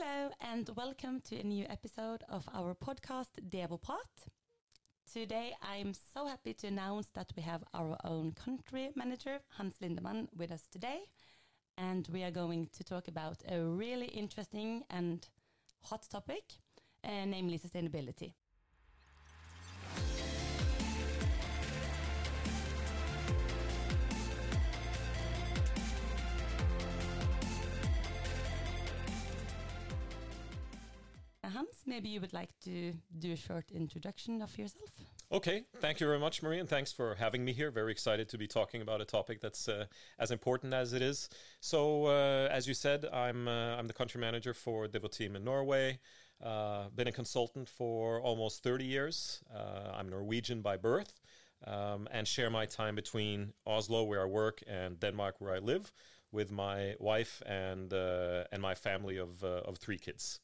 and welcome to a new episode of our podcast Devoprat. Today, I'm so happy to announce that we have our own country manager, Hans Lindeman, with us today. And we are going to talk about a really interesting and hot topic, uh, namely sustainability. Hans, maybe you would like to do a short introduction of yourself. Okay, thank you very much, Marie, and thanks for having me here. Very excited to be talking about a topic that's uh, as important as it is. So, uh, as you said, I'm uh, I'm the country manager for Devoteam in Norway. Uh, been a consultant for almost 30 years. Uh, I'm Norwegian by birth. Um, and share my time between Oslo, where I work, and Denmark, where I live, with my wife and uh, and my family of of three kids.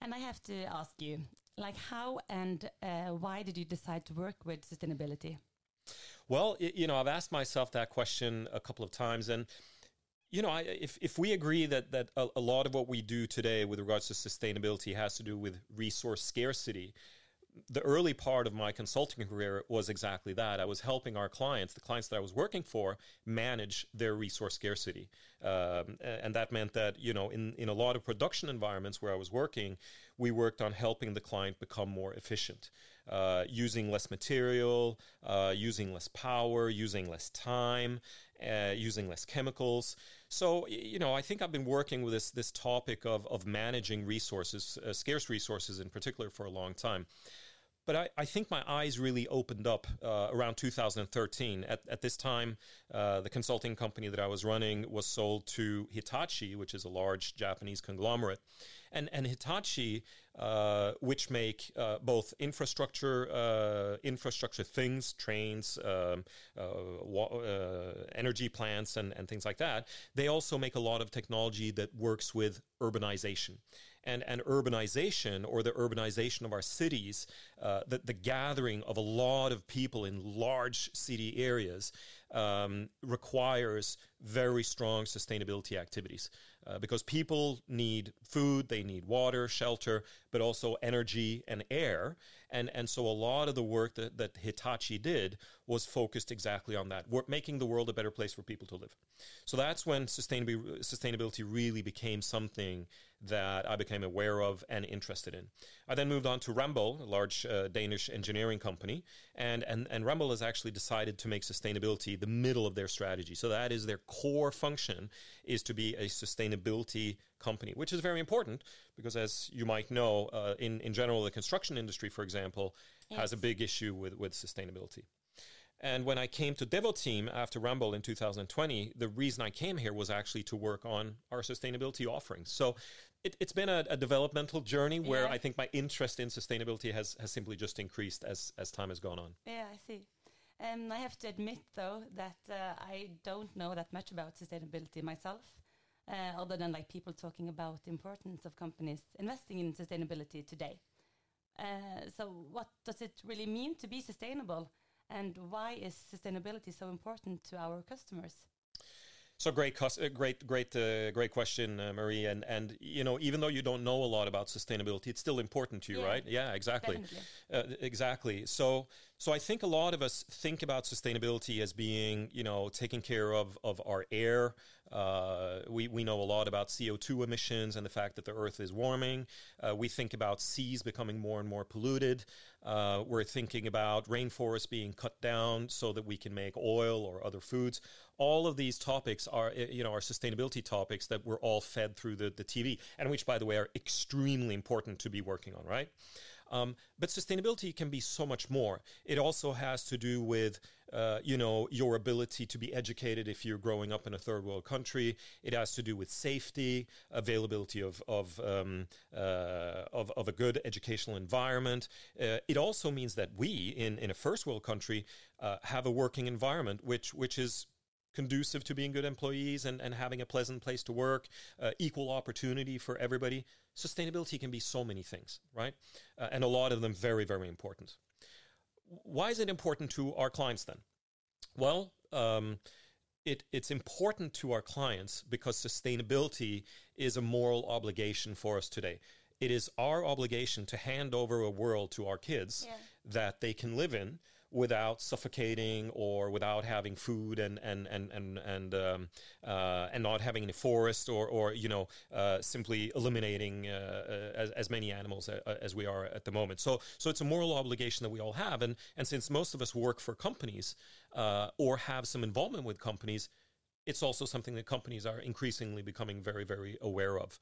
And I have to ask you, like, how and uh, why did you decide to work with sustainability? Well, you know, I've asked myself that question a couple of times, and you know, if if we agree that that a, a lot of what we do today with regards to sustainability has to do with resource scarcity, the early part of my consulting career was exactly that. I was helping our clients, the clients that I was working for, manage their resource scarcity, um, and that meant that you know, in in a lot of production environments where I was working, we worked on helping the client become more efficient, uh, using less material, uh, using less power, using less time, uh, using less chemicals. So you know, I think I've been working with this this topic of of managing resources, uh, scarce resources in particular, for a long time. But I, I think my eyes really opened up uh, around 2013. At, at this time, uh, the consulting company that I was running was sold to Hitachi, which is a large Japanese conglomerate. And, and Hitachi, uh, which make uh, both infrastructure, uh, infrastructure things, trains, um, uh, energy plants, and, and things like that, they also make a lot of technology that works with urbanization. And, and urbanization, or the urbanization of our cities, uh, the, the gathering of a lot of people in large city areas, um, requires very strong sustainability activities uh, because people need food, they need water, shelter, but also energy and air. And, and so a lot of the work that, that Hitachi did was focused exactly on that, making the world a better place for people to live. So that's when sustainability, sustainability really became something that I became aware of and interested in. I then moved on to Ramboll, a large uh, Danish engineering company, and, and, and Ramboll has actually decided to make sustainability the middle of their strategy. So that is their core function is to be a sustainability company, which is very important because, as you might know, uh, in in general, the construction industry, for example, yes. has a big issue with with sustainability. And when I came to Devoteam after Ramboll in 2020, the reason I came here was actually to work on our sustainability offerings. So it, has been a, a, developmental journey where yeah. I think my interest in sustainability has, has simply just increased as, as time has gone on. Yeah, I see. Um, I have to admit, though, that uh, I don't know that much about sustainability myself, uh, other than like people talking about the importance of companies investing in sustainability today. Uh, so, what does it really mean to be sustainable, and why is sustainability so important to our customers? So great, uh, great, great, uh, great question, uh, Marie. And and you know, even though you don't know a lot about sustainability, it's still important to you, yeah, right? Yeah, exactly, uh, exactly. So so I think a lot of us think about sustainability as being, you know, taking care of of our air. Uh, we we know a lot about CO two emissions and the fact that the Earth is warming. Uh, we think about seas becoming more and more polluted. we're thinking about rainforests being cut down so that we can make oil or other foods. All of these topics are eh, you know are sustainability topics that we're all fed through the, the TV and which by the way are extremely important to be working on right um, but sustainability can be so much more. It also has to do with uh, you know your ability to be educated if you're growing up in a third world country. It has to do with safety availability of of um, uh, of, of, a good educational environment. Uh, it also means that we in in a first world country uh, have a working environment which which is conducive to being good employees and, and having a pleasant place to work, uh, equal opportunity for everybody. Sustainability can be so many things, right? Uh, and a lot of them very, very important. Why is it important to our clients then? Well, um, it, it's important to our clients because sustainability is a moral obligation for us today. It is our obligation to hand over a world to our kids Yeah. that they can live in without suffocating or without having food and and and and and um, uh, and not having any forest or or you know uh, simply eliminating uh, uh, as, as many animals a, as we are at the moment. So so it's a moral obligation that we all have, and and since most of us work for companies uh, or have some involvement with companies, it's also something that companies are increasingly becoming very very aware of.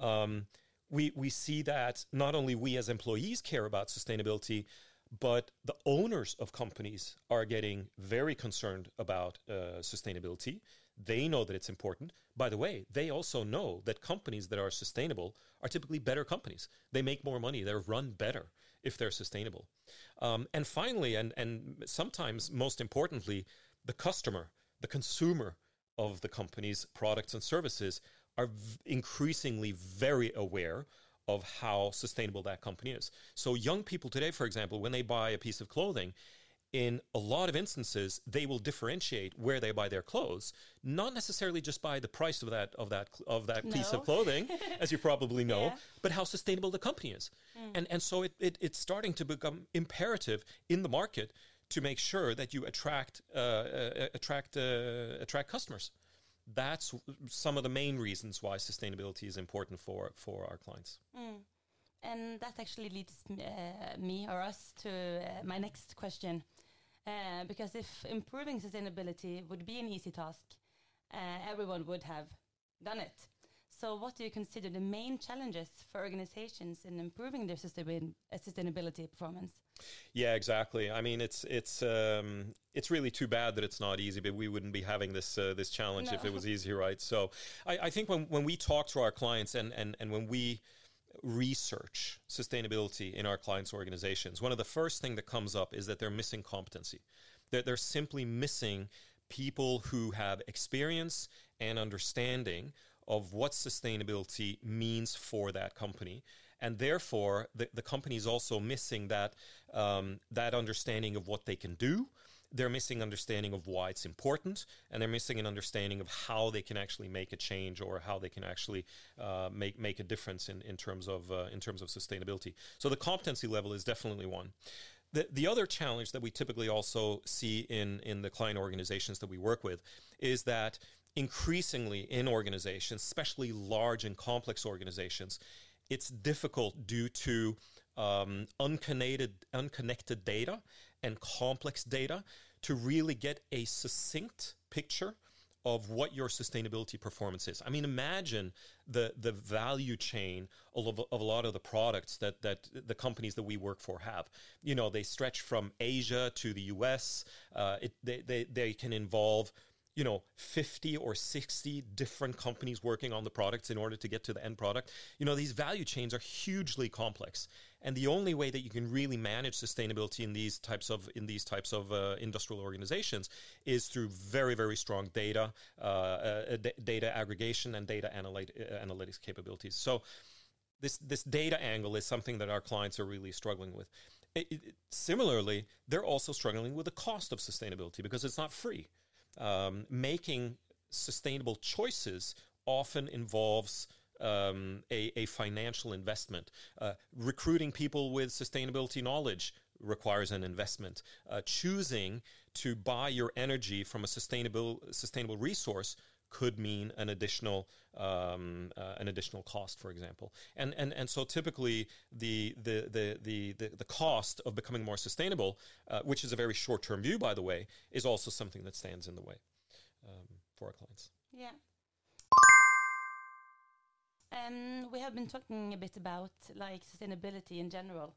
Um, we we see that not only we as employees care about sustainability, but the owners of companies are getting very concerned about uh, sustainability. They know that it's important. By the way, they also know that companies that are sustainable are typically better companies. They make more money. They're run better if they're sustainable. Um, and finally, and and sometimes most importantly, the customer, the consumer of the company's products and services are v- increasingly very aware of how sustainable that company is. So young people today, for example, when they buy a piece of clothing, in a lot of instances, they will differentiate where they buy their clothes, not necessarily just by the price of that of that of that piece of clothing, as you probably know, Yeah. but how sustainable the company is. And and so it, it it's starting to become imperative in the market to make sure that you attract uh, uh, attract uh, attract customers. That's some of the main reasons why sustainability is important for for our clients. Mm. And that actually leads uh, me or us to uh, my next question. Uh, because if improving sustainability would be an easy task, uh, everyone would have done it. So, what do you consider the main challenges for organizations in improving their sustain- uh, sustainability performance? Yeah, exactly. I mean, it's it's um, it's really too bad that it's not easy, but we wouldn't be having this uh, this challenge if it was easy, right? So, I, I think when when we talk to our clients and and and when we research sustainability in our clients' organizations, one of the first thing that comes up is that they're missing competency. They're, they're simply missing people who have experience and understanding of what sustainability means for that company. And therefore, the, the company is also missing that, um, that understanding of what they can do. They're missing understanding of why it's important, and they're missing an understanding of how they can actually make a change or how they can actually uh, make make a difference in, in terms of uh, in terms of sustainability. So the competency level is definitely one. The, the other challenge that we typically also see in, in the client organizations that we work with is that increasingly in organizations, especially large and complex organizations, it's difficult due to um, unconnected, unconnected data and complex data to really get a succinct picture of what your sustainability performance is. I mean, imagine the the value chain of, of a lot of the products that that the companies that we work for have. You know, they stretch from Asia to the U.S. Uh, it, they, they they can involve you know 50 or 60 different companies working on the products in order to get to the end product you know these value chains are hugely complex. And the only way that you can really manage sustainability in these types of in these types of uh, industrial organizations is through very very strong data uh, uh, d- data aggregation and data analyt- uh, analytics capabilities. So this this data angle is something that our clients are really struggling with. It- it- similarly they're also struggling with the cost of sustainability because it's not free um, making sustainable choices often involves um, a, a financial investment. Uh, recruiting people with sustainability knowledge requires an investment. Uh, choosing to buy your energy from a sustainable sustainable resource could mean an additional um, uh, an additional cost, for example, and and and so typically the the the the the, the cost of becoming more sustainable, uh, which is a very short term view, by the way, is also something that stands in the way um, for our clients. Yeah. Um, we have been talking a bit about like sustainability in general,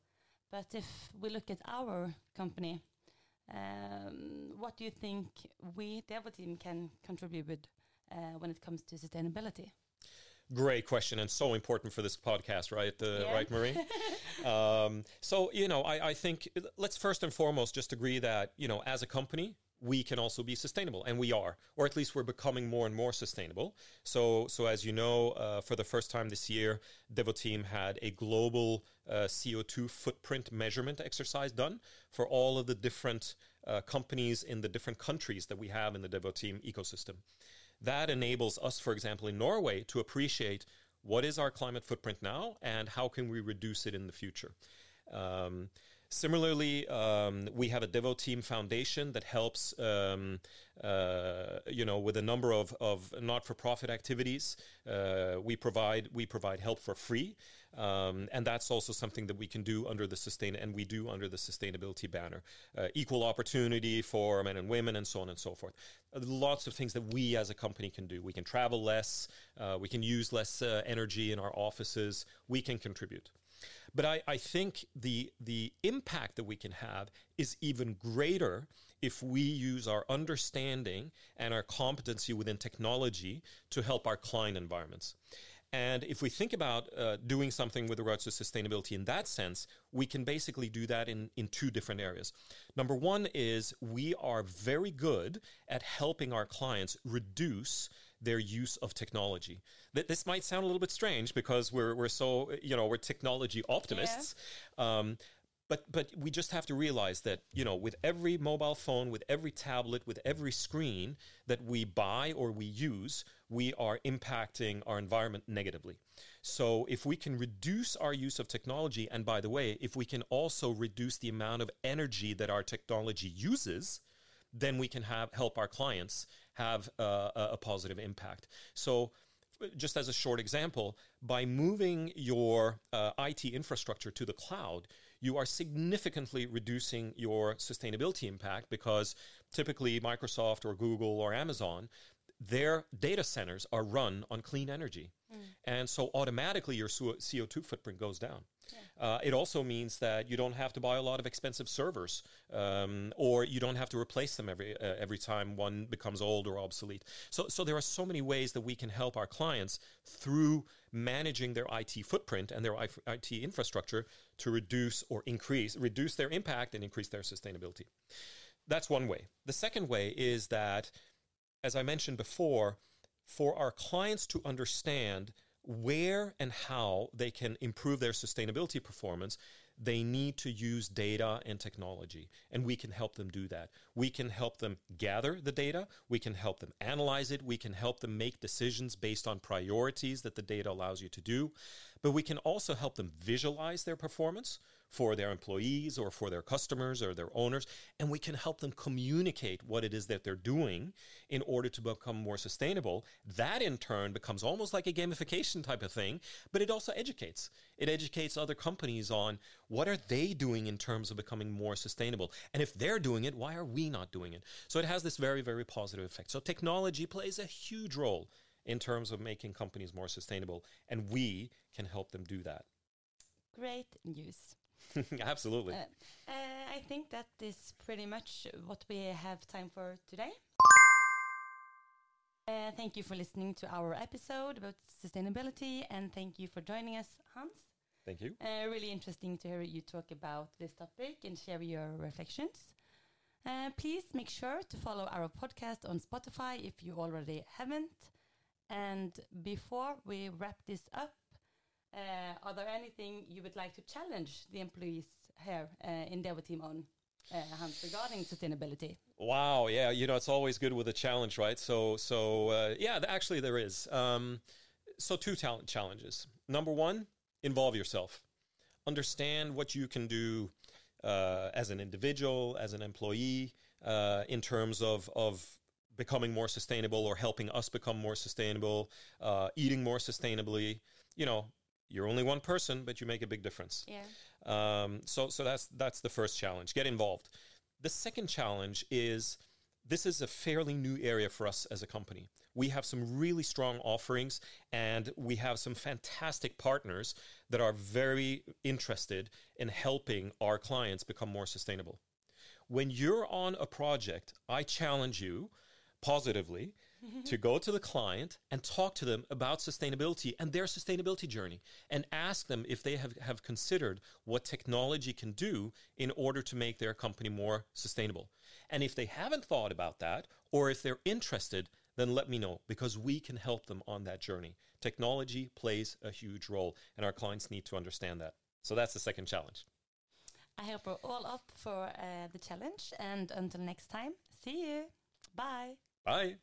but if we look at our company, um, what do you think we, Devoteam, can contribute with when it comes to sustainability? Great question, and so important for this podcast, right? Uh, Yeah. Right, Marie. um, so you know, I, I think let's first and foremost just agree that you know, as a company, we can also be sustainable, and we are, or at least we're becoming more and more sustainable. So, so as you know, uh, for the first time this year, Devoteam had a global uh, CO2 footprint measurement exercise done for all of the different uh, companies in the different countries that we have in the Devoteam ecosystem. That enables us, for example, in Norway, to appreciate what is our climate footprint now and how can we reduce it in the future. Um, Similarly, um, we have a Devoteam Foundation that helps, um, uh, you know, with a number of, of not-for-profit activities. Uh, we provide we provide help for free, um, and that's also something that we can do under the sustain and we do under the sustainability banner. Uh, equal opportunity for men and women, and so on and so forth. Uh, lots of things that we as a company can do. We can travel less. Uh, we can use less uh, energy in our offices. We can contribute. But I, I think the the impact that we can have is even greater if we use our understanding and our competency within technology to help our client environments. And if we think about uh, doing something with regards to sustainability in that sense, we can basically do that in, in two different areas. Number one is we are very good at helping our clients reduce their use of technology. That this might sound a little bit strange because we're we're so you know we're technology optimists. Yeah. Um, but but we just have to realize that you know with every mobile phone with every tablet with every screen that we buy or we use we are impacting our environment negatively so if we can reduce our use of technology and by the way if we can also reduce the amount of energy that our technology uses then we can have help our clients have uh, a positive impact. So, just as a short example, by moving your uh, IT infrastructure to the cloud, you are significantly reducing your sustainability impact because typically Microsoft or Google or Amazon, their data centers are run on clean energy. Mm. And so automatically your CO2 footprint goes down. Uh, it also means that you don't have to buy a lot of expensive servers, um, or you don't have to replace them every uh, every time one becomes old or obsolete. So, so there are so many ways that we can help our clients through managing their IT footprint and their IT infrastructure to reduce or increase reduce their impact and increase their sustainability. That's one way. The second way is that, as I mentioned before, for our clients to understand where and how they can improve their sustainability performance, they need to use data and technology. And we can help them do that. We can help them gather the data, we can help them analyze it, we can help them make decisions based on priorities that the data allows you to do. But we can also help them visualize their performance for their employees or for their customers or their owners. And we can help them communicate what it is that they're doing in order to become more sustainable. That in turn becomes almost like a gamification type of thing, but it also educates. It educates other companies on what are they doing in terms of becoming more sustainable. And if they're doing it, why are we not doing it? So it has this very, very positive effect. So technology plays a huge role in terms of making companies more sustainable, and we can help them do that. Great news. Absolutely. Uh, uh, I think that is pretty much what we have time for today. Uh, thank you for listening to our episode about sustainability, and thank you for joining us, Hans. Thank you. Uh, really interesting to hear you talk about this topic and share your reflections. Uh, please make sure to follow our podcast on Spotify if you already haven't. And before we wrap this up, uh, are there anything you would like to challenge the employees here uh, in Devoteam on, uh, Hans, regarding sustainability? Wow, yeah, you know it's always good with a challenge, right? So, so uh, yeah, actually there is. Um, so two talent challenges. Number one, involve yourself. Understand what you can do uh, as an individual, as an employee, uh, in terms of of becoming more sustainable or helping us become more sustainable, uh, eating more sustainably. You know, you're only one person, but you make a big difference. Yeah. Um, so so that's that's the first challenge. Get involved. The second challenge is this is a fairly new area for us as a company. We have some really strong offerings and we have some fantastic partners that are very interested in helping our clients become more sustainable. When you're on a project, I challenge you positively to go to the client and talk to them about sustainability and their sustainability journey and ask them if they have, have considered what technology can do in order to make their company more sustainable. And if they haven't thought about that, or if they're interested, then let me know because we can help them on that journey. Technology plays a huge role, and our clients need to understand that. So that's the second challenge. I hope we're all up for uh, the challenge. And until next time, see you. Bye. Bye.